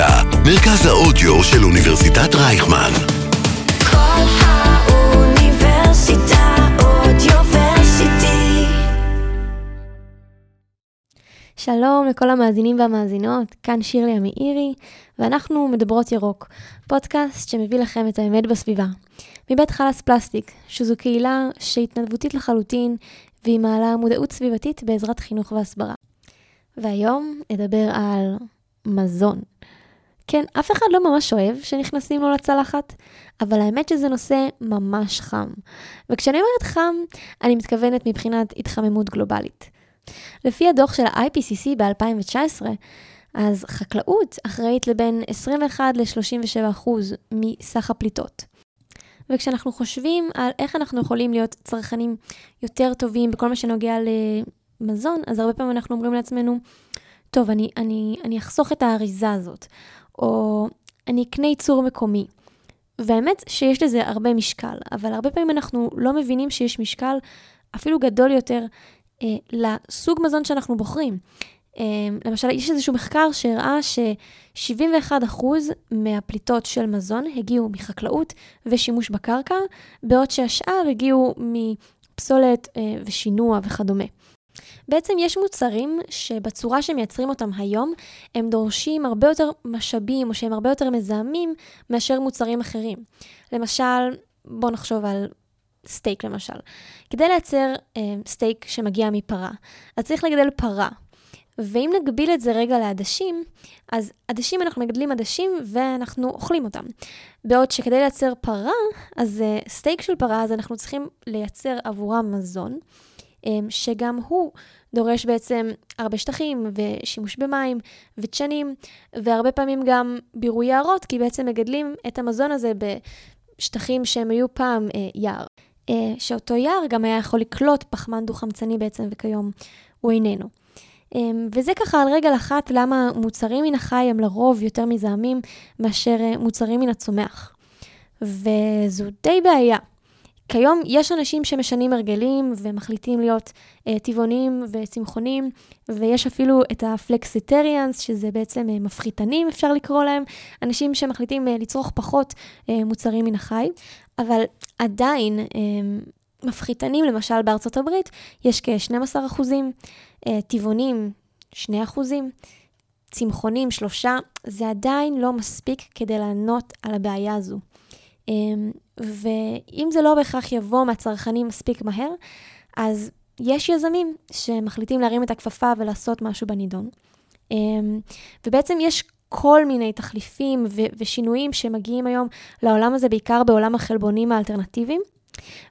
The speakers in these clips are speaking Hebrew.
האוניברסיטה, מרכז האודיו של אוניברסיטת רייכמן. כל האוניברסיטה אודיוורסיטי. שלום לכל המאזינים והמאזינות, כאן שירלי המאירי, ואנחנו מדברות ירוק, פודקאסט שמביא לכם את האמת בסביבה. מבית חלאס פלסטיק, שזו קהילה שהתנדבותית לחלוטין, והיא מעלה מודעות סביבתית בעזרת חינוך והסברה. והיום נדבר על מזון. כן, אף אחד לא ממש אוהב שנכנסים לו לצלחת, אבל האמת שזה נושא ממש חם. וכשאני אומרת חם, אני מתכוונת מבחינת התחממות גלובלית. לפי הדוח של ה-IPCC ב-2019, אז חקלאות אחראית לבין 21 ל-37 אחוז מסך הפליטות. וכשאנחנו חושבים על איך אנחנו יכולים להיות צרכנים יותר טובים בכל מה שנוגע למזון, אז הרבה פעמים אנחנו אומרים לעצמנו, טוב, אני, אני, אני אחסוך את האריזה הזאת, או אני אקנה ייצור מקומי. והאמת שיש לזה הרבה משקל, אבל הרבה פעמים אנחנו לא מבינים שיש משקל אפילו גדול יותר אה, לסוג מזון שאנחנו בוחרים. אה, למשל, יש איזשהו מחקר שהראה ש-71% מהפליטות של מזון הגיעו מחקלאות ושימוש בקרקע, בעוד שהשאר הגיעו מפסולת אה, ושינוע וכדומה. בעצם יש מוצרים שבצורה שמייצרים אותם היום, הם דורשים הרבה יותר משאבים, או שהם הרבה יותר מזהמים, מאשר מוצרים אחרים. למשל, בואו נחשוב על סטייק למשל. כדי לייצר אה, סטייק שמגיע מפרה, אז צריך לגדל פרה. ואם נגביל את זה רגע לעדשים, אז עדשים, אנחנו מגדלים עדשים ואנחנו אוכלים אותם. בעוד שכדי לייצר פרה, אז uh, סטייק של פרה, אז אנחנו צריכים לייצר עבורם מזון, שגם הוא דורש בעצם הרבה שטחים ושימוש במים ודשנים, והרבה פעמים גם בירוי יערות, כי בעצם מגדלים את המזון הזה בשטחים שהם היו פעם uh, יער. Uh, שאותו יער גם היה יכול לקלוט פחמן דו-חמצני בעצם, וכיום הוא איננו. Um, וזה ככה על רגל אחת למה מוצרים מן החי הם לרוב יותר מזהמים מאשר uh, מוצרים מן הצומח. וזו די בעיה. כיום יש אנשים שמשנים הרגלים ומחליטים להיות uh, טבעונים וצמחונים, ויש אפילו את הפלקסיטריאנס, שזה בעצם uh, מפחיתנים, אפשר לקרוא להם, אנשים שמחליטים uh, לצרוך פחות uh, מוצרים מן החי, אבל עדיין uh, מפחיתנים, למשל בארצות הברית, יש כ-12 אחוזים, אה, טבעונים, 2 אחוזים, צמחונים, 3, זה עדיין לא מספיק כדי לענות על הבעיה הזו. ואם זה לא בהכרח יבוא מהצרכנים מספיק מהר, אז יש יזמים שמחליטים להרים את הכפפה ולעשות משהו בנידון. אה, ובעצם יש כל מיני תחליפים ו- ושינויים שמגיעים היום לעולם הזה, בעיקר בעולם החלבונים האלטרנטיביים.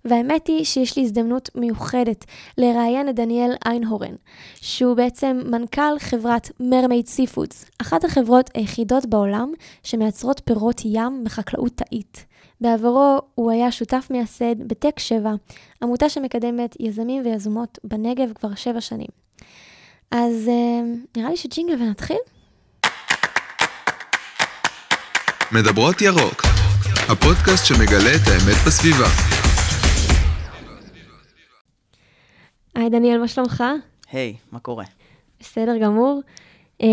והאמת היא שיש לי הזדמנות מיוחדת לראיין את דניאל איינהורן, שהוא בעצם מנכ"ל חברת מרמייד סיפודס, אחת החברות היחידות בעולם שמייצרות פירות ים בחקלאות תאית. בעברו הוא היה שותף מייסד בטק 7, עמותה שמקדמת יזמים ויזומות בנגב כבר שבע שנים. אז uh, נראה לי שג'ינגל ונתחיל? מדברות ירוק, הפודקאסט שמגלה את האמת בסביבה. היי דניאל, מה שלומך? היי, hey, מה קורה? בסדר גמור. Um,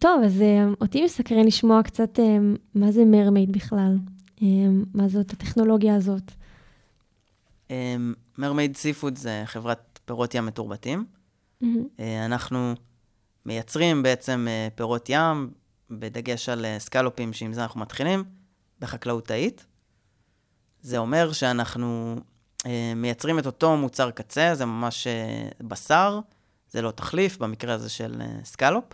טוב, אז um, אותי מסקרן לשמוע קצת um, מה זה מרמייד בכלל, מה זאת הטכנולוגיה הזאת. מרמייד um, סיפוד זה חברת פירות ים מתורבתים. Mm-hmm. Uh, אנחנו מייצרים בעצם אה, פירות ים, בדגש על אה, סקלופים שעם זה אנחנו מתחילים, בחקלאות תאית. זה אומר שאנחנו אה, מייצרים את אותו מוצר קצה, זה ממש אה, בשר, זה לא תחליף, במקרה הזה של אה, סקלופ.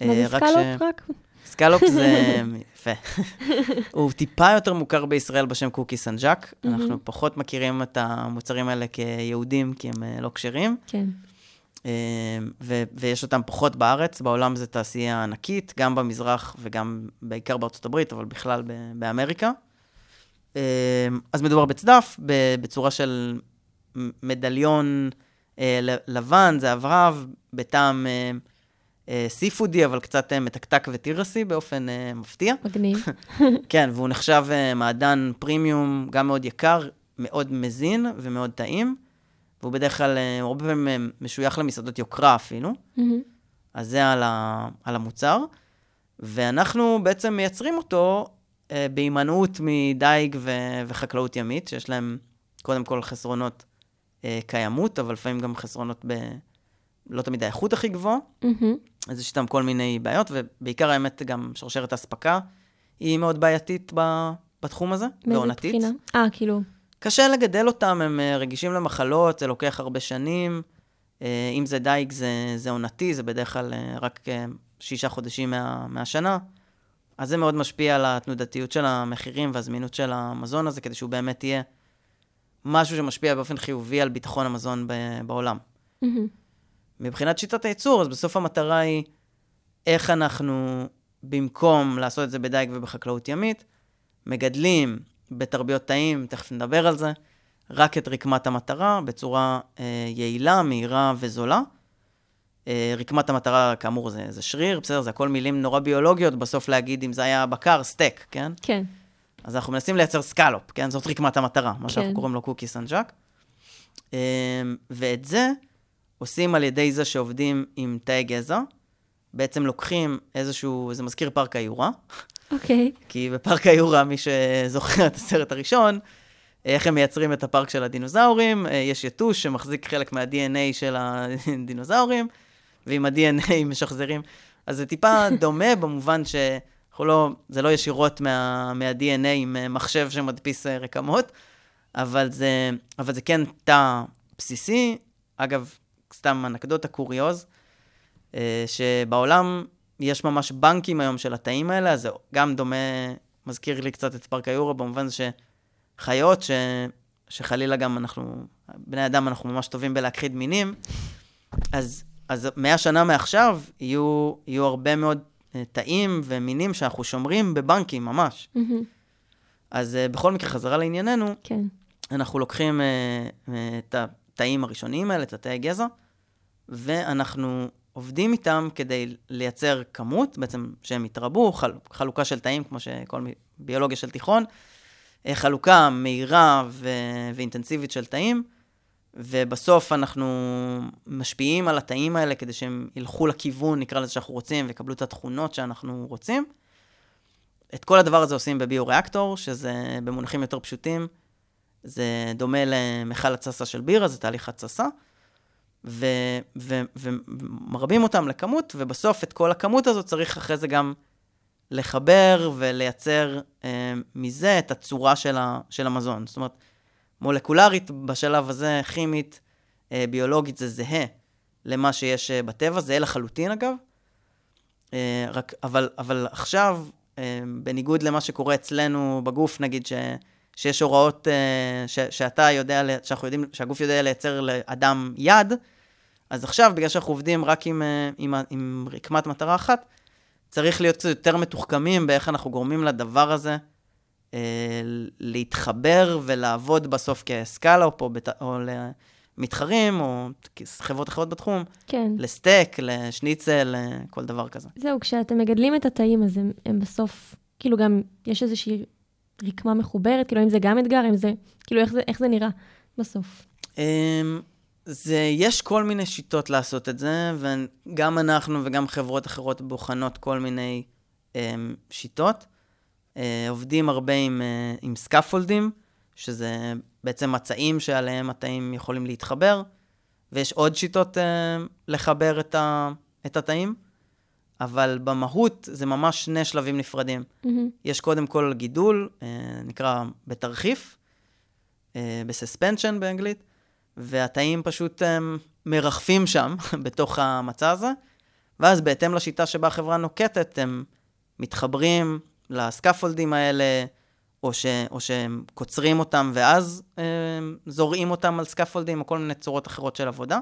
מה זה סקלופ רק? סקלופ זה יפה. הוא טיפה יותר מוכר בישראל בשם קוקי סן ז'אק. אנחנו פחות מכירים את המוצרים האלה כיהודים, כי הם לא כשרים. כן. ו- ויש אותם פחות בארץ, בעולם זו תעשייה ענקית, גם במזרח וגם בעיקר בארצות הברית, אבל בכלל באמריקה. אמ, אז מדובר בצדף, בצורה של מדליון אה, לבן, זה אברב, בטעם סי-פודי, אה, אה, אבל קצת מתקתק וטירסי באופן מפתיע. מגניב. כן, והוא נחשב מעדן פרימיום, גם מאוד יקר, מאוד מזין ומאוד טעים, והוא בדרך כלל, הרבה פעמים משוייך למסעדות יוקרה אפילו. Mm-hmm. אז זה על, ה, על המוצר. ואנחנו בעצם מייצרים אותו אה, בהימנעות מדייג ו- וחקלאות ימית, שיש להם קודם כל חסרונות אה, קיימות, אבל לפעמים גם חסרונות ב... לא תמיד האיכות הכי גבוהה. אז יש איתם כל מיני בעיות, ובעיקר האמת גם שרשרת האספקה היא מאוד בעייתית ב- בתחום הזה, מאיזה ועונתית. בחינה? אה, כאילו, קשה לגדל אותם, הם אה, רגישים למחלות, זה לוקח הרבה שנים. אה, אם זה דייג, זה, זה עונתי, זה בדרך כלל אה, רק שישה חודשים מה, מהשנה. אז זה מאוד משפיע על התנודתיות של המחירים והזמינות של המזון הזה, כדי שהוא באמת יהיה משהו שמשפיע באופן חיובי על ביטחון המזון בעולם. מהמם. מבחינת שיטת הייצור, אז בסוף המטרה היא איך אנחנו, במקום לעשות את זה בדייג ובחקלאות ימית, מגדלים בתרביות תאים, תכף נדבר על זה, רק את רקמת המטרה בצורה אה, יעילה, מהירה וזולה. אה, רקמת המטרה, כאמור, זה, זה שריר, בסדר, זה הכל מילים נורא ביולוגיות, בסוף להגיד אם זה היה בקר, סטייק, כן? כן. אז אנחנו מנסים לייצר סקלופ, כן? זאת רקמת המטרה, מה כן. שאנחנו קוראים לו קוקי סן ז'אק. אמ, ואת זה עושים על ידי זה שעובדים עם תאי גזע. בעצם לוקחים איזשהו, זה מזכיר פארק היורה, אוקיי. כי בפארק היורה, מי שזוכר את הסרט הראשון, איך הם מייצרים את הפארק של הדינוזאורים, אה, יש יתוש שמחזיק חלק מה-DNA של הדינוזאורים, ועם ה-DNA משחזרים. אז זה טיפה דומה במובן שאנחנו לא, זה לא ישירות מה, מה-DNA עם אה, מחשב שמדפיס אה, רקמות, אבל זה, אבל זה כן תא בסיסי. אגב, סתם אנקדוטה קוריוז, אה, שבעולם יש ממש בנקים היום של התאים האלה, אז זה גם דומה, מזכיר לי קצת את פארק היורו, במובן זה שחיות, ש, שחלילה גם אנחנו, בני אדם, אנחנו ממש טובים בלהכחיד מינים, אז, אז מאה שנה מעכשיו יהיו, יהיו הרבה מאוד אה, תאים ומינים שאנחנו שומרים בבנקים ממש. מהמם. אז אה, בכל מקרה, חזרה לענייננו, כן. אנחנו לוקחים את התאים הראשוניים האלה, את התאי גזע, ואנחנו עובדים איתם כדי לייצר כמות, בעצם שהם יתרבו, חל, חלוקה של תאים, כמו שכל ביולוגיה של תיכון, אה, חלוקה מהירה ו, ואינטנסיבית של תאים, ובסוף אנחנו משפיעים על התאים האלה כדי שהם ילכו לכיוון, נקרא לזה שאנחנו רוצים, ויקבלו את התכונות שאנחנו רוצים. את כל הדבר הזה עושים בביו-ריאקטור, שזה במונחים יותר פשוטים, זה דומה למכל התססה של בירה, זה תהליך התססה, ו- ו- ומרבים אותם לכמות, ובסוף את כל הכמות הזאת צריך אחרי זה גם לחבר ולייצר אה, מזה את הצורה של, ה- של המזון. זאת אומרת, מולקולרית בשלב הזה, כימית, אה, ביולוגית, זה זהה למה שיש אה, בטבע, זהה לחלוטין אגב. אה, רק, אבל, אבל עכשיו, אה, בניגוד למה שקורה אצלנו בגוף, נגיד ש, שיש הוראות אה, ש, שאתה יודע, שאנחנו יודעים, שהגוף יודע לייצר לאדם יד, אז עכשיו, בגלל שאנחנו עובדים רק עם, אה, עם, עם רקמת מטרה אחת, צריך להיות קצת יותר מתוחכמים באיך אנחנו גורמים לדבר הזה אה, להתחבר ולעבוד בסוף כסקאלופ או, בת, או למתחרים או חברות אחרות בתחום, כן. לסטייק, לשניצל, כל דבר כזה. זהו, כשאתם מגדלים את התאים, אז הם, הם בסוף, כאילו גם, יש איזושהי רקמה מחוברת, כאילו, אם זה גם אתגר, אם זה, כאילו, איך זה, איך זה נראה בסוף. אמ, זה, יש כל מיני שיטות לעשות את זה, וגם אנחנו וגם חברות אחרות בוחנות כל מיני um, שיטות. Uh, עובדים הרבה עם, uh, עם סקפולדים, שזה בעצם מצעים שעליהם התאים יכולים להתחבר, ויש עוד שיטות uh, לחבר את, ה, את התאים, אבל במהות זה ממש שני שלבים נפרדים. מהמם. יש קודם כל גידול, אה, נקרא בתרחיף, אה, בסספנשן באנגלית, והתאים פשוט אה, מרחפים שם, בתוך המצע הזה, ואז בהתאם לשיטה שבה החברה נוקטת, הם מתחברים לסקפולדים האלה, או, ש, או שהם קוצרים אותם ואז אה, זורעים אותם על סקפולדים, או כל מיני צורות אחרות של עבודה.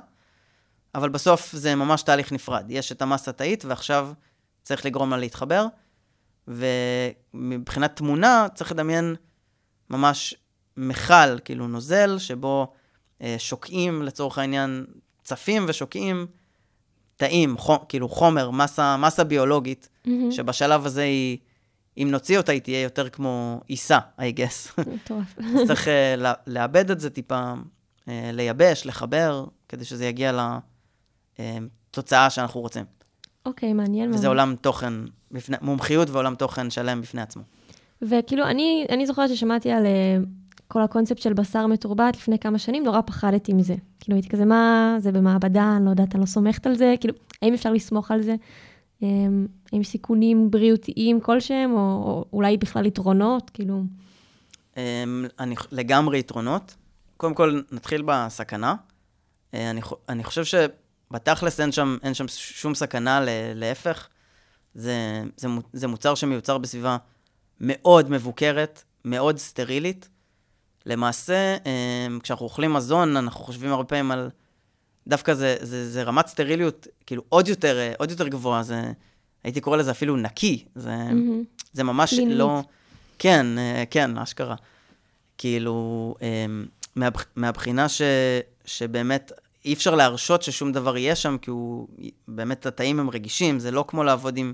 אבל בסוף זה ממש תהליך נפרד. יש את המסה התאית, ועכשיו צריך לגרום לה להתחבר. ומבחינת תמונה, צריך לדמיין ממש מכל, כאילו נוזל, שבו אה, שוקעים, לצורך העניין, צפים ושוקעים תאים, חו, כאילו חומר, מסה, מסה ביולוגית, מהמם. שבשלב הזה היא, אם נוציא אותה, היא תהיה יותר כמו עיסה, I guess. מטורף. אז צריך אה, לעבד את זה טיפה, אה, לייבש, לחבר, כדי שזה יגיע לתוצאה שאנחנו רוצים. אוקיי, מעניין מאוד. וזה עולם תוכן, בפני, מומחיות ועולם תוכן שלם בפני עצמו. וכאילו, אני, אני זוכרת ששמעתי על אה, כל הקונספט של בשר מתורבת לפני כמה שנים, נורא פחדתי מזה. כאילו, הייתי כזה, מה, זה במעבדה, אני לא יודעת, אני לא סומכת על זה, כאילו, האם אפשר לסמוך על זה? אה, האם סיכונים בריאותיים כלשהם, או, או אולי בכלל יתרונות, כאילו... אמ, אני, לגמרי יתרונות. קודם כל, נתחיל בסכנה. אה, אני, אני חושב שבתכלס אין שם, אין שם שום סכנה, להפך. זה, זה, זה מוצר שמיוצר בסביבה מאוד מבוקרת, מאוד סטרילית. למעשה, אמ, כשאנחנו אוכלים מזון, אנחנו חושבים הרבה פעמים על... דווקא זה, זה, זה רמת סטריליות, כאילו, עוד יותר, עוד יותר גבוהה. זה, הייתי קורא לזה אפילו נקי. זה, מהמם. זה ממש קלינית. לא... כן, אה, כן, אשכרה. כאילו, אמ, מהבח- מהבחינה ש, שבאמת אי אפשר להרשות ששום דבר יהיה שם, כי הוא, באמת התאים הם רגישים, זה לא כמו לעבוד עם,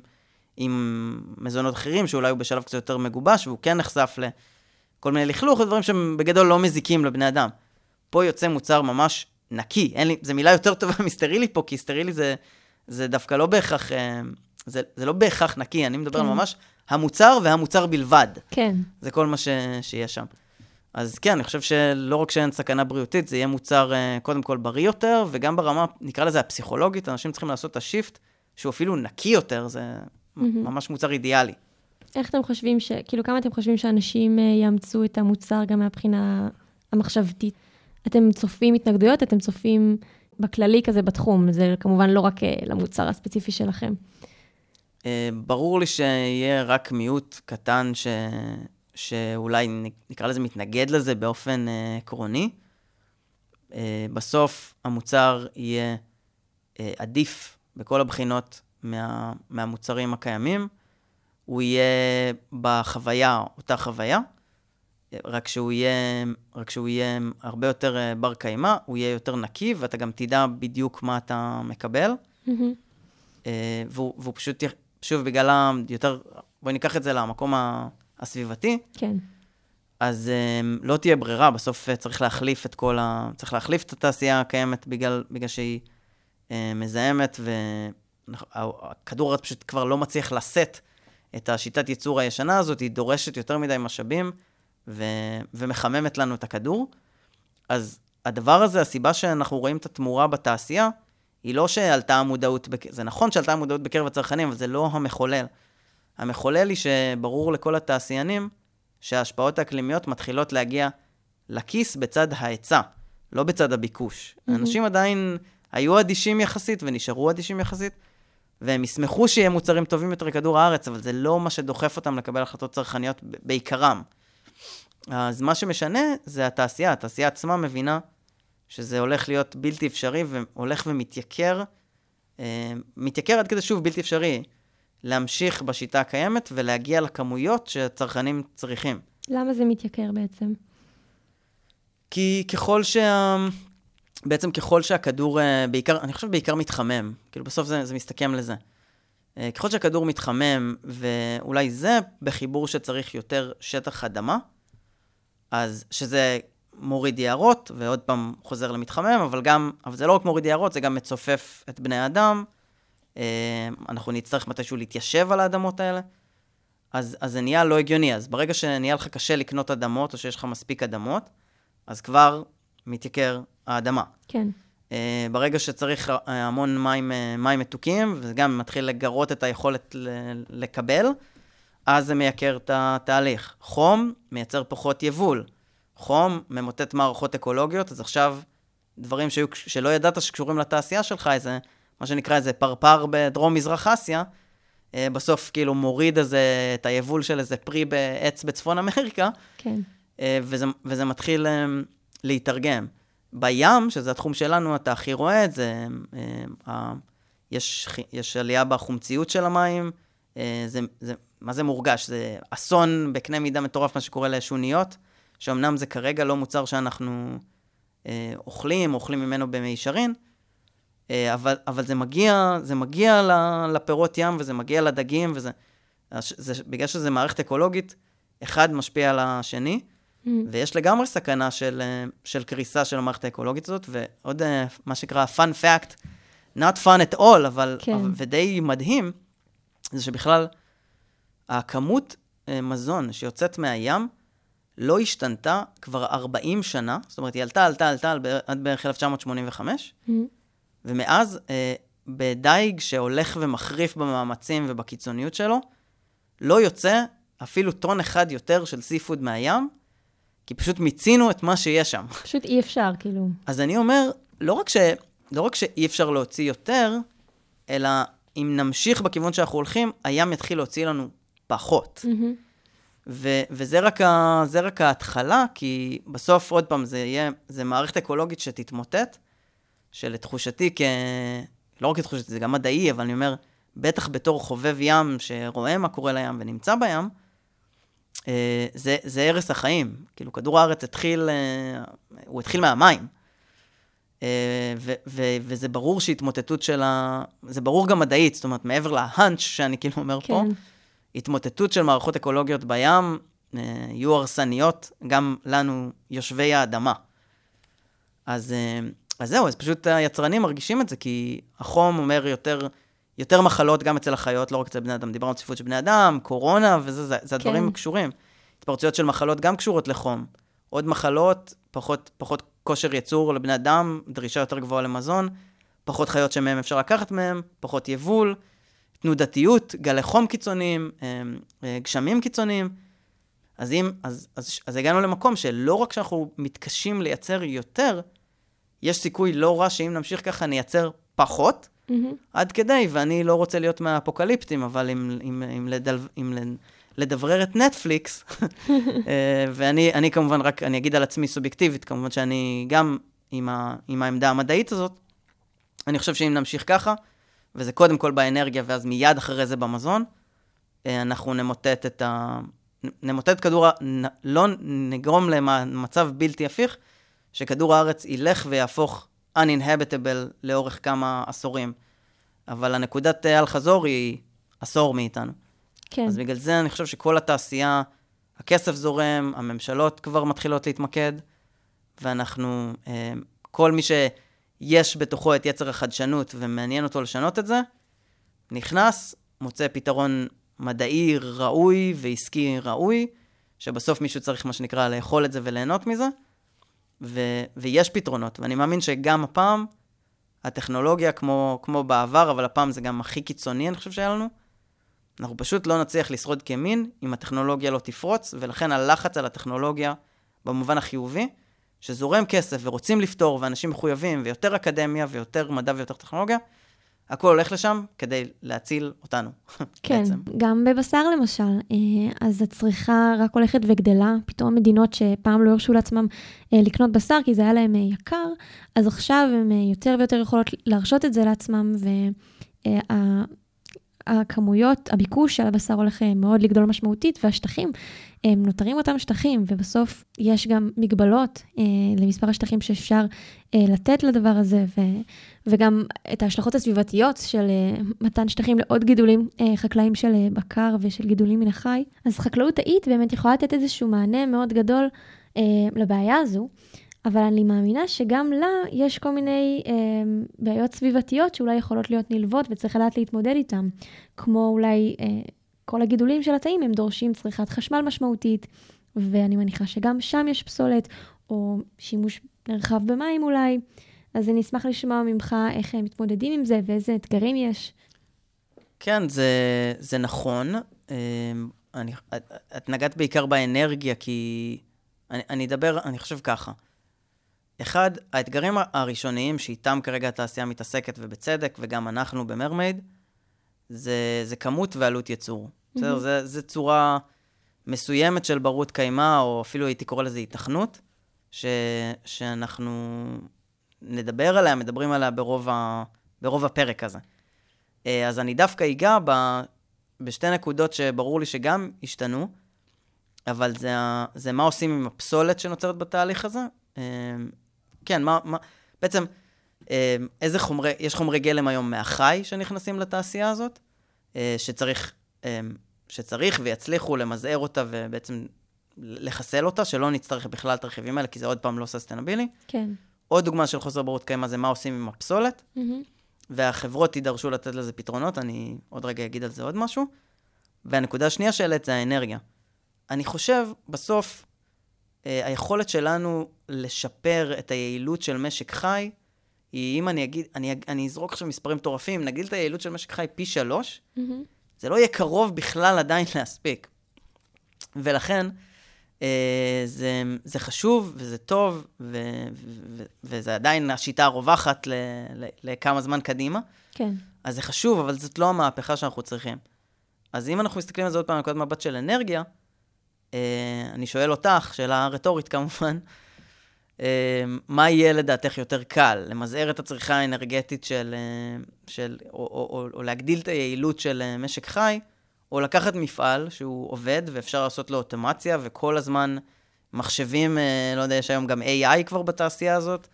עם מזונות אחרים, שאולי הוא בשלב קצת יותר מגובש, והוא כן נחשף לכל מיני לכלוך ודברים שהם בגדול לא מזיקים לבני אדם. פה יוצא מוצר ממש נקי, אין לי, זו מילה יותר טובה מסטרילי פה, כי סטרילי זה, זה דווקא לא בהכרח, אה, זה, זה לא בהכרח נקי, אני מדבר על כן. ממש המוצר והמוצר בלבד. כן, זה כל מה ש... שיש שם. אז כן, אני חושב שלא רק שאין סכנה בריאותית, זה יהיה מוצר אה, קודם כל בריא יותר, וגם ברמה, נקרא לזה הפסיכולוגית, אנשים צריכים לעשות את השיפט, שהוא אפילו נקי יותר, זה ממש מוצר אידיאלי. איך אתם חושבים ש... כאילו, כמה אתם חושבים שאנשים אה, יאמצו את המוצר גם מהבחינה המחשבתית? אתם צופים התנגדויות? אתם צופים בכללי כזה בתחום? זה כמובן לא רק אה, למוצר הספציפי שלכם. ברור לי שיהיה רק מיעוט קטן ש... שאולי נקרא לזה מתנגד לזה באופן אה, עקרוני. אה, בסוף המוצר יהיה אה, עדיף בכל הבחינות מה, מהמוצרים הקיימים. הוא יהיה בחוויה, אותה חוויה, רק שהוא יהיה, רק שהוא יהיה הרבה יותר בר קיימא, הוא יהיה יותר נקי, ואתה גם תדע בדיוק מה אתה מקבל. אה, והוא, והוא פשוט, שוב, בגלל ה... יותר, בואי ניקח את זה למקום ה- הסביבתי, כן. אז um, לא תהיה ברירה, בסוף uh, צריך להחליף את כל ה... צריך להחליף את התעשייה הקיימת בגלל, בגלל שהיא uh, מזהמת, והכדור הארץ פשוט כבר לא מצליח לשאת את השיטת ייצור הישנה הזאת, היא דורשת יותר מדי משאבים ו... ומחממת לנו את הכדור. אז הדבר הזה, הסיבה שאנחנו רואים את התמורה בתעשייה, היא לא שעלתה המודעות, בק... זה נכון שעלתה המודעות בקרב הצרכנים, אבל זה לא המחולל. המחולל היא שברור לכל התעשיינים שההשפעות האקלימיות מתחילות להגיע לכיס בצד ההיצע, לא בצד הביקוש. Mm-hmm. אנשים עדיין היו אדישים יחסית ונשארו אדישים יחסית, והם ישמחו שיהיה מוצרים טובים יותר לכדור הארץ, אבל זה לא מה שדוחף אותם לקבל החלטות צרכניות בעיקרם. אז מה שמשנה זה התעשייה. התעשייה עצמה מבינה שזה הולך להיות בלתי אפשרי והולך ומתייקר, אה, מתייקר עד כדי שוב בלתי אפשרי, להמשיך בשיטה הקיימת ולהגיע לכמויות שהצרכנים צריכים. למה זה מתייקר בעצם? כי ככל שה... בעצם ככל שהכדור, אה, בעיקר, אני חושב בעיקר מתחמם, כאילו בסוף זה, זה מסתכם לזה. אה, ככל שהכדור מתחמם, ואולי זה בחיבור שצריך יותר שטח אדמה, אז שזה מוריד יערות, ועוד פעם חוזר למתחמם, אבל גם, אבל זה לא רק מוריד יערות, זה גם מצופף את בני האדם. אה, אנחנו נצטרך מתישהו להתיישב על האדמות האלה. אז, אז זה נהיה לא הגיוני. אז ברגע שנהיה לך קשה לקנות אדמות, או שיש לך מספיק אדמות, אז כבר מתייקר האדמה. כן. Uh, ברגע שצריך uh, המון מים, uh, מים מתוקים, וזה גם מתחיל לגרות את היכולת ל- לקבל, אז זה מייקר את התהליך. חום מייצר פחות יבול. חום ממוטט מערכות אקולוגיות, אז עכשיו דברים שהיו, שלא ידעת שקשורים לתעשייה שלך, איזה, מה שנקרא איזה פרפר בדרום-מזרח אסיה, uh, בסוף כאילו מוריד איזה, את היבול של איזה פרי בעץ בצפון אמריקה, כן. אה, וזה, וזה מתחיל אה, להתרגם. בים, שזה התחום שלנו, אתה הכי רואה את זה, אה, אה, יש, יש עלייה בחומציות של המים, אה, זה, זה, מה זה מורגש? זה אסון בקנה מידה מטורף, מה שקורה לשוניות, שאומנם זה כרגע לא מוצר שאנחנו אה, אוכלים, אוכלים ממנו במישרין, אה, אבל, אבל זה מגיע, זה מגיע לפירות ים וזה מגיע לדגים, וזה, זה, בגלל שזה מערכת אקולוגית, אחד משפיע על השני, Mm. ויש לגמרי סכנה של, אה, של קריסה של המערכת האקולוגית הזאת, ועוד אה, מה שנקרא fun fact, not fun at all, אבל, כן. אבל ודי מדהים, זה שבכלל הכמות אה, מזון שיוצאת מהים לא השתנתה כבר 40 שנה, זאת אומרת, היא עלתה, עלתה, עלתה עד בערך 1985, מהמ. ומאז, אה, בדייג שהולך ומחריף במאמצים ובקיצוניות שלו, לא יוצא אפילו טון אחד יותר של סי-פוד מהים, כי פשוט מיצינו את מה שיש שם. פשוט אי אפשר, כאילו. אז אני אומר, לא רק, ש, לא רק שאי אפשר להוציא יותר, אלא אם נמשיך בכיוון שאנחנו הולכים, הים יתחיל להוציא לנו פחות. מהמם. ו- וזה רק, ה- רק ההתחלה, כי בסוף, עוד פעם, זה יהיה, זה מערכת אקולוגית שתתמוטט, שלתחושתי, כ... לא רק לתחושתי, זה גם מדעי, אבל אני אומר, בטח בתור חובב ים שרואה מה קורה לים ונמצא בים, אה, זה, זה הרס החיים. כאילו, כדור הארץ התחיל, אה, הוא התחיל מהמים. אה, ו- ו- וזה ברור שהתמוטטות של ה... זה ברור גם מדעית, זאת אומרת, מעבר להאנץ' שאני כאילו אומר פה, כן. התמוטטות של מערכות אקולוגיות בים יהיו הרסניות גם לנו, יושבי האדמה. אז, אז זהו, אז פשוט היצרנים מרגישים את זה, כי החום אומר יותר, יותר מחלות גם אצל החיות, לא רק אצל בני אדם. דיברנו על צפיפות של בני אדם, קורונה, וזה, זה, זה הדברים כן. קשורים. התפרצויות של מחלות גם קשורות לחום. עוד מחלות, פחות, פחות כושר ייצור לבני אדם, דרישה יותר גבוהה למזון, פחות חיות שמהם אפשר לקחת מהם, פחות יבול, תנודתיות, גלי חום קיצוניים, אה, אה, גשמים קיצוניים. אז, אם, אז, אז, אז הגענו למקום שלא רק שאנחנו מתקשים לייצר יותר, יש סיכוי לא רע שאם נמשיך ככה נייצר פחות, מהמם. עד כדי, ואני לא רוצה להיות מהאפוקליפטים, אבל אם, אם, אם, לדל, אם לדברר את נטפליקס, אה, ואני אני כמובן רק, אני אגיד על עצמי סובייקטיבית, כמובן שאני גם עם, ה, עם העמדה המדעית הזאת, אני חושב שאם נמשיך ככה, וזה קודם כל באנרגיה, ואז מיד אחרי זה במזון, אה, אנחנו נמוטט את ה... נמוטט כדור ה... לא נגרום למצב בלתי הפיך, שכדור הארץ ילך ויהפוך uninhabitable לאורך כמה עשורים. אבל הנקודת אל-חזור היא עשור מאיתנו. כן. אז בגלל זה אני חושב שכל התעשייה, הכסף זורם, הממשלות כבר מתחילות להתמקד, ואנחנו, אה, כל מי שיש בתוכו את יצר החדשנות ומעניין אותו לשנות את זה, נכנס, מוצא פתרון מדעי ראוי ועסקי ראוי, שבסוף מישהו צריך, מה שנקרא, לאכול את זה וליהנות מזה, ו- ויש פתרונות. ואני מאמין שגם הפעם, הטכנולוגיה, כמו, כמו בעבר, אבל הפעם זה גם הכי קיצוני, אני חושב שהיה לנו, אנחנו פשוט לא נצליח לשרוד כמין אם הטכנולוגיה לא תפרוץ, ולכן הלחץ על הטכנולוגיה, במובן החיובי, שזורם כסף ורוצים לפתור, ואנשים מחויבים, ויותר אקדמיה, ויותר מדע ויותר טכנולוגיה, הכל הולך לשם כדי להציל אותנו, כן, בעצם. גם בבשר למשל, אה, אז הצריכה רק הולכת וגדלה. פתאום מדינות שפעם לא הרשו לעצמם אה, לקנות בשר כי זה היה להם אה, יקר, אז עכשיו הן יותר ויותר יכולות להרשות את זה לעצמם, והכמויות, הביקוש של הבשר הולך אה, מאוד לגדול משמעותית, והשטחים, הם נותרים אותם שטחים, ובסוף יש גם מגבלות אה, למספר השטחים שאפשר אה, לתת לדבר הזה, ו... וגם את ההשלכות הסביבתיות של אה, מתן שטחים לעוד גידולים אה, חקלאיים של אה, בקר ושל גידולים מן החי. אז חקלאות תאית באמת יכולה לתת איזשהו מענה מאוד גדול אה, לבעיה הזו, אבל אני מאמינה שגם לה יש כל מיני אה, בעיות סביבתיות שאולי יכולות להיות נלוות וצריך לדעת להתמודד איתן, כמו אולי אה, כל הגידולים של התאים הם דורשים צריכת חשמל משמעותית, ואני מניחה שגם שם יש פסולת, או שימוש נרחב במים אולי. אז אני אשמח לשמוע ממך איך הם מתמודדים עם זה ואיזה אתגרים יש. כן, זה, זה נכון. אמ, אני, את, את נגעת בעיקר באנרגיה, כי אני, אני אדבר, אני חושב ככה. אחד, האתגרים הראשוניים שאיתם כרגע התעשייה מתעסקת, ובצדק, וגם אנחנו במרמייד, זה, זה כמות ועלות ייצור. בסדר? זה, זה צורה מסוימת של ברות קיימא, או אפילו הייתי קורא לזה היתכנות, ש, שאנחנו נדבר עליה, מדברים עליה ברוב, ה, ברוב הפרק הזה. אה, אז אני דווקא אגע ב, בשתי נקודות שברור לי שגם השתנו, אבל זה, זה מה עושים עם הפסולת שנוצרת בתהליך הזה. כן, מה, מה, בעצם, אה, איזה חומרי, יש חומרי גלם היום מהחי שנכנסים לתעשייה הזאת, אה, שצריך, אה, שצריך ויצליחו למזער אותה ובעצם לחסל אותה, שלא נצטרך בכלל את הרכיבים האלה, כי זה עוד פעם לא ססטנבילי. כן. עוד דוגמה של חוסר ברות קיימא זה מה עושים עם הפסולת. מהמם. והחברות יידרשו לתת לזה פתרונות, אני עוד רגע אגיד על זה עוד משהו. והנקודה השנייה שהעלית זה האנרגיה. אני חושב, בסוף, היכולת שלנו לשפר את היעילות של משק חי, היא, אם אני אגיד, אני, אני אזרוק עכשיו מספרים מטורפים, נגדיל את היעילות של משק חי פי שלוש, מהמם. זה לא יהיה קרוב בכלל עדיין להספיק. ולכן, אה, זה, זה חשוב וזה טוב, ו, ו, וזה עדיין השיטה הרווחת ל, ל, לכמה זמן קדימה. כן. אז זה חשוב, אבל זאת לא המהפכה שאנחנו צריכים. אז אם אנחנו מסתכלים על זה עוד פעם מנקודת מבט של אנרגיה, אה, אני שואל אותך, שאלה רטורית כמובן, אה, מה יהיה לדעתך יותר קל? למזער את הצריכה האנרגטית של... אה, של או, או, או, או להגדיל את היעילות של אה, משק חי, או לקחת מפעל שהוא עובד ואפשר לעשות לו אוטומציה, וכל הזמן מחשבים, אה, לא יודע, יש היום גם AI כבר בתעשייה הזאת.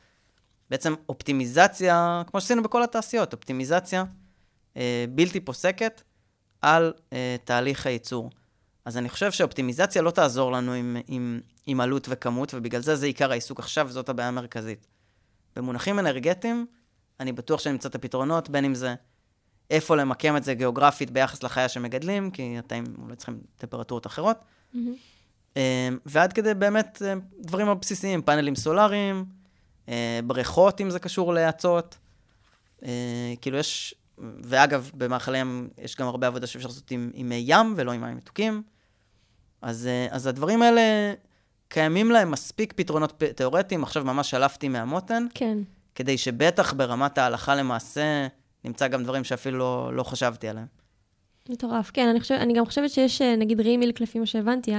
בעצם אופטימיזציה, כמו שעשינו בכל התעשיות, אופטימיזציה אה, בלתי פוסקת על אה, תהליך הייצור. אז אני חושב שאופטימיזציה לא תעזור לנו עם, עם, עם עלות וכמות, ובגלל זה זה עיקר העיסוק עכשיו, וזאת הבעיה המרכזית. במונחים אנרגטיים, אני בטוח שנמצא את הפתרונות, בין אם זה איפה למקם את זה גיאוגרפית ביחס לחיה שמגדלים, כי התאים אולי צריכים טמפרטורות אחרות. מהמם. אה, ועד כדי באמת אה, דברים הבסיסיים, פאנלים סולאריים, אה, בריכות, אם זה קשור להאצות. אה, כאילו יש, ואגב, במאכלי ים יש גם הרבה עבודה שאפשר לעשות עם, עם מי ים ולא עם מים מתוקים. אז, אה, אז הדברים האלה, קיימים להם מספיק פתרונות תיאורטיים. עכשיו ממש שלפתי מהמותן, כן. כדי שבטח ברמת ההלכה למעשה, נמצא גם דברים שאפילו לא, לא חשבתי עליהם. מטורף. כן, אני, חושב, אני גם חושבת שיש, אה, נגיד רימילק, לפי מה שהבנתי,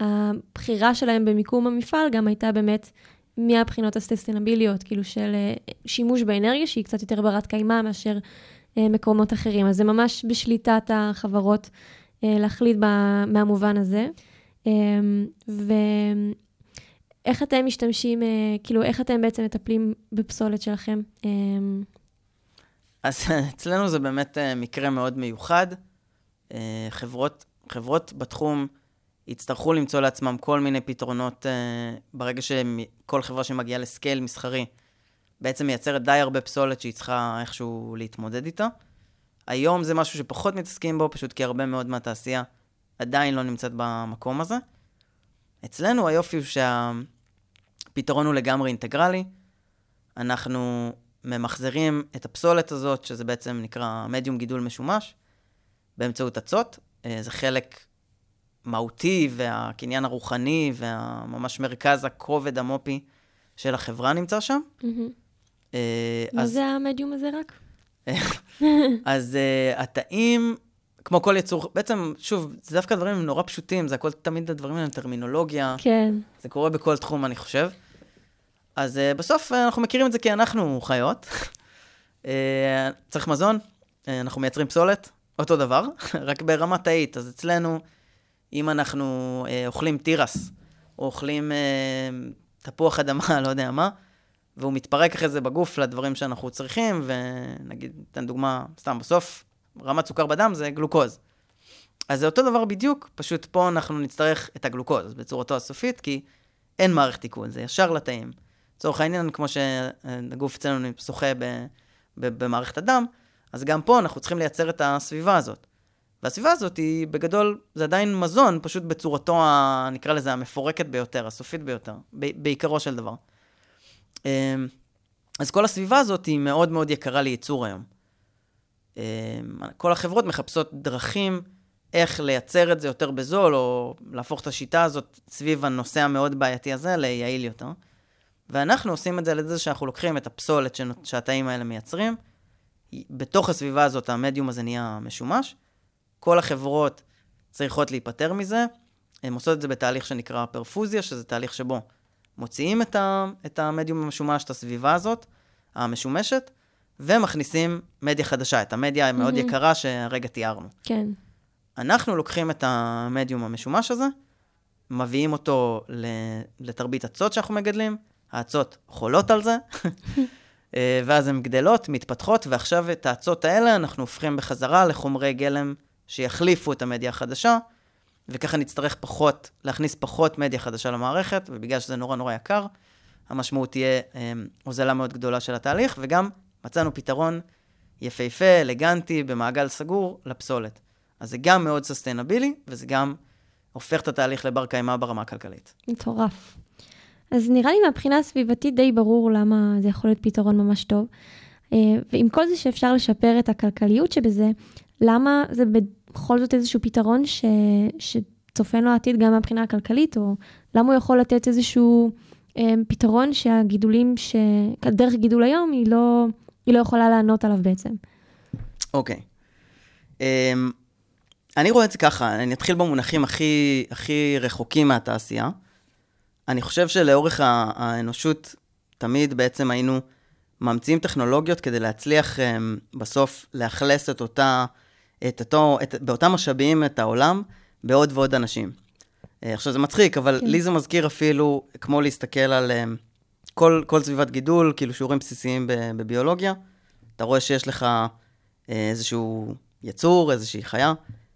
הבחירה שלהם במיקום המפעל גם הייתה באמת מהבחינות הסטסטנביליות, כאילו של אה, שימוש באנרגיה שהיא קצת יותר ברת קיימא מאשר מקומות אחרים. אז זה ממש בשליטת החברות אה, להחליט מהמובן הזה. אה, ואיך אתם משתמשים, אה, כאילו, איך אתם בעצם מטפלים בפסולת שלכם? אה, אז אצלנו זה באמת אה, מקרה מאוד מיוחד. אה, חברות, חברות בתחום יצטרכו למצוא לעצמם כל מיני פתרונות אה, ברגע שכל חברה שמגיעה לסקייל מסחרי בעצם מייצרת די הרבה פסולת שהיא צריכה איכשהו להתמודד איתה. היום זה משהו שפחות מתעסקים בו, פשוט כי הרבה מאוד מהתעשייה עדיין לא נמצאת במקום הזה. אצלנו היופי הוא שהפתרון הוא לגמרי אינטגרלי. אנחנו ממחזרים את הפסולת הזאת, שזה בעצם נקרא מדיום גידול משומש, באמצעות אצות. אה, זה חלק מהותי והקניין הרוחני והממש מרכז הכובד המופי של החברה נמצא שם. מהמם. אה, מה אז- זה המדיום הזה רק? אז uh, התאים, כמו כל יצור, בעצם, שוב, זה דווקא דברים נורא פשוטים, זה הכל תמיד הדברים האלה, טרמינולוגיה, כן. זה קורה בכל תחום, אני חושב. אז uh, בסוף uh, אנחנו מכירים את זה כי אנחנו חיות. uh, צריך מזון, uh, אנחנו מייצרים פסולת, אותו דבר, רק ברמה תאית. אז אצלנו, אם אנחנו uh, אוכלים תירס, או אוכלים uh, תפוח אדמה, לא יודע מה, והוא מתפרק אחרי זה בגוף לדברים שאנחנו צריכים, ונגיד, ניתן דוגמה, סתם, בסוף, רמת סוכר בדם זה גלוקוז. אז זה אותו דבר בדיוק, פשוט פה אנחנו נצטרך את הגלוקוז בצורתו הסופית, כי אין מערכת עיכול, זה ישר לתאים. לצורך העניין, כמו שהגוף אצלנו שוחה במערכת הדם, אז גם פה אנחנו צריכים לייצר את הסביבה הזאת. והסביבה הזאת היא, בגדול, זה עדיין מזון, פשוט בצורתו, ה, נקרא לזה, המפורקת ביותר, הסופית ביותר, ב- בעיקרו של דבר. אמ, אז כל הסביבה הזאת היא מאוד מאוד יקרה לייצור היום. אמ, כל החברות מחפשות דרכים איך לייצר את זה יותר בזול, או להפוך את השיטה הזאת סביב הנושא המאוד בעייתי הזה ליעיל יותר. ואנחנו עושים את זה על ידי זה שאנחנו לוקחים את הפסולת שהתאים האלה מייצרים, בתוך הסביבה הזאת המדיום הזה נהיה משומש. כל החברות צריכות להיפטר מזה, הן עושות את זה בתהליך שנקרא פרפוזיה, שזה תהליך שבו מוציאים את, ה, את המדיום המשומש, את הסביבה הזאת, המשומשת, ומכניסים מדיה חדשה, את המדיה המאוד מהמם. יקרה שהרגע תיארנו. כן. אנחנו לוקחים את המדיום המשומש הזה, מביאים אותו לתרבית אצות שאנחנו מגדלים, האצות חולות על זה, אה, ואז הן גדלות, מתפתחות, ועכשיו את האצות האלה אנחנו הופכים בחזרה לחומרי גלם שיחליפו את המדיה החדשה, וככה נצטרך פחות, להכניס פחות מדיה חדשה למערכת, ובגלל שזה נורא נורא יקר, המשמעות תהיה אה, הוזלה מאוד גדולה של התהליך, וגם מצאנו פתרון יפהפה, אלגנטי, במעגל סגור, לפסולת. אז זה גם מאוד סוסטיינבילי, וזה גם הופך את התהליך לבר קיימא ברמה הכלכלית. מטורף. אז נראה לי מהבחינה הסביבתית די ברור למה זה יכול להיות פתרון ממש טוב. אה, ועם כל זה שאפשר לשפר את הכלכליות שבזה, למה זה בכל זאת איזשהו פתרון ש... שצופן לו העתיד גם מהבחינה הכלכלית, או למה הוא יכול לתת איזשהו אה, פתרון שהגידולים, ש... הדרך גידול היום היא לא, היא לא יכולה לענות עליו בעצם. אוקיי. Um, אני רואה את זה ככה, אני אתחיל במונחים הכי, הכי רחוקים מהתעשייה. אני חושב שלאורך האנושות, תמיד בעצם היינו ממציאים טכנולוגיות כדי להצליח um, בסוף לאכלס את אותה, את אותו, את, באותם משאבים את העולם בעוד ועוד אנשים. Uh, עכשיו זה מצחיק, אבל כן. לי זה מזכיר אפילו כמו להסתכל על um, כל, כל סביבת גידול, כאילו שיעורים בסיסיים בביולוגיה. אתה רואה שיש לך אה, איזשהו יצור, איזושהי חיה,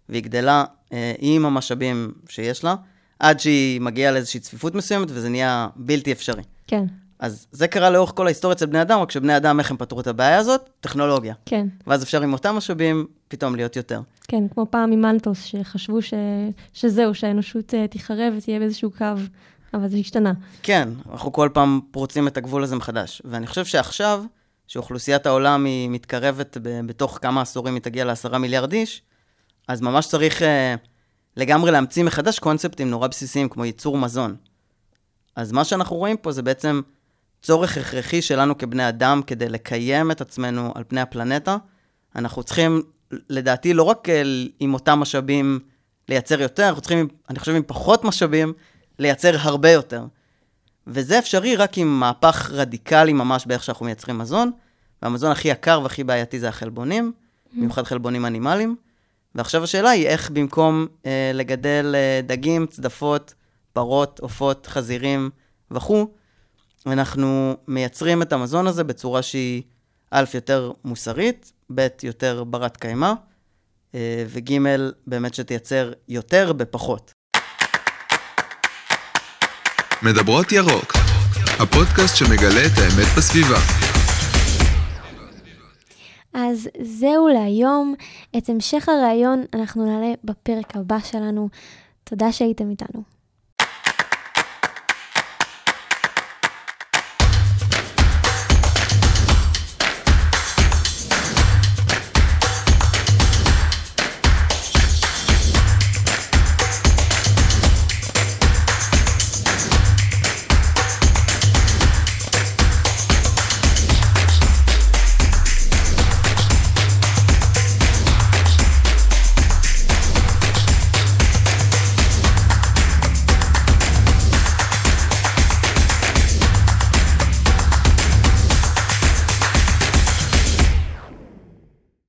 והיא גדלה אה, עם המשאבים שיש לה, עד שהיא מגיעה לאיזושהי צפיפות מסוימת, וזה נהיה בלתי אפשרי. כן, אז זה קרה לאורך כל ההיסטוריה אצל בני אדם, רק שבני אדם, איך הם פתרו את הבעיה הזאת? טכנולוגיה. כן, ואז אפשר עם אותם משאבים פתאום להיות יותר. כן, כמו פעם עם מלטוס, שחשבו ש... שזהו, שהאנושות אה, תיחרב ותהיה באיזשהו קו, אבל זה השתנה. כן, אנחנו כל פעם פורצים את הגבול הזה מחדש. ואני חושב שעכשיו, שאוכלוסיית העולם היא מתקרבת, ב- בתוך כמה עשורים היא תגיע לעשרה מיליארד איש, אז ממש צריך אה, לגמרי להמציא מחדש קונספטים נורא בסיסיים, כמו ייצור מזון. אז מה שאנחנו רואים פה זה בעצם צורך הכרחי שלנו כבני אדם כדי לקיים את עצמנו על פני הפלנטה. אנחנו צריכים, לדעתי, לא רק אה, עם אותם משאבים לייצר יותר, אנחנו צריכים, אני חושב, עם פחות משאבים, לייצר הרבה יותר. וזה אפשרי רק עם מהפך רדיקלי ממש באיך שאנחנו מייצרים מזון, והמזון הכי יקר והכי בעייתי זה החלבונים, במיוחד חלבונים אנימליים. ועכשיו השאלה היא איך במקום אה, לגדל אה, דגים, צדפות, פרות, עופות, חזירים וכו', אנחנו מייצרים את המזון הזה בצורה שהיא א', יותר מוסרית, ב', יותר ברת קיימא, אה, וג', באמת שתייצר יותר בפחות. מדברות ירוק, הפודקאסט שמגלה את האמת בסביבה. אז זהו להיום. את המשך הראיון אנחנו נעלה בפרק הבא שלנו. תודה שהייתם איתנו.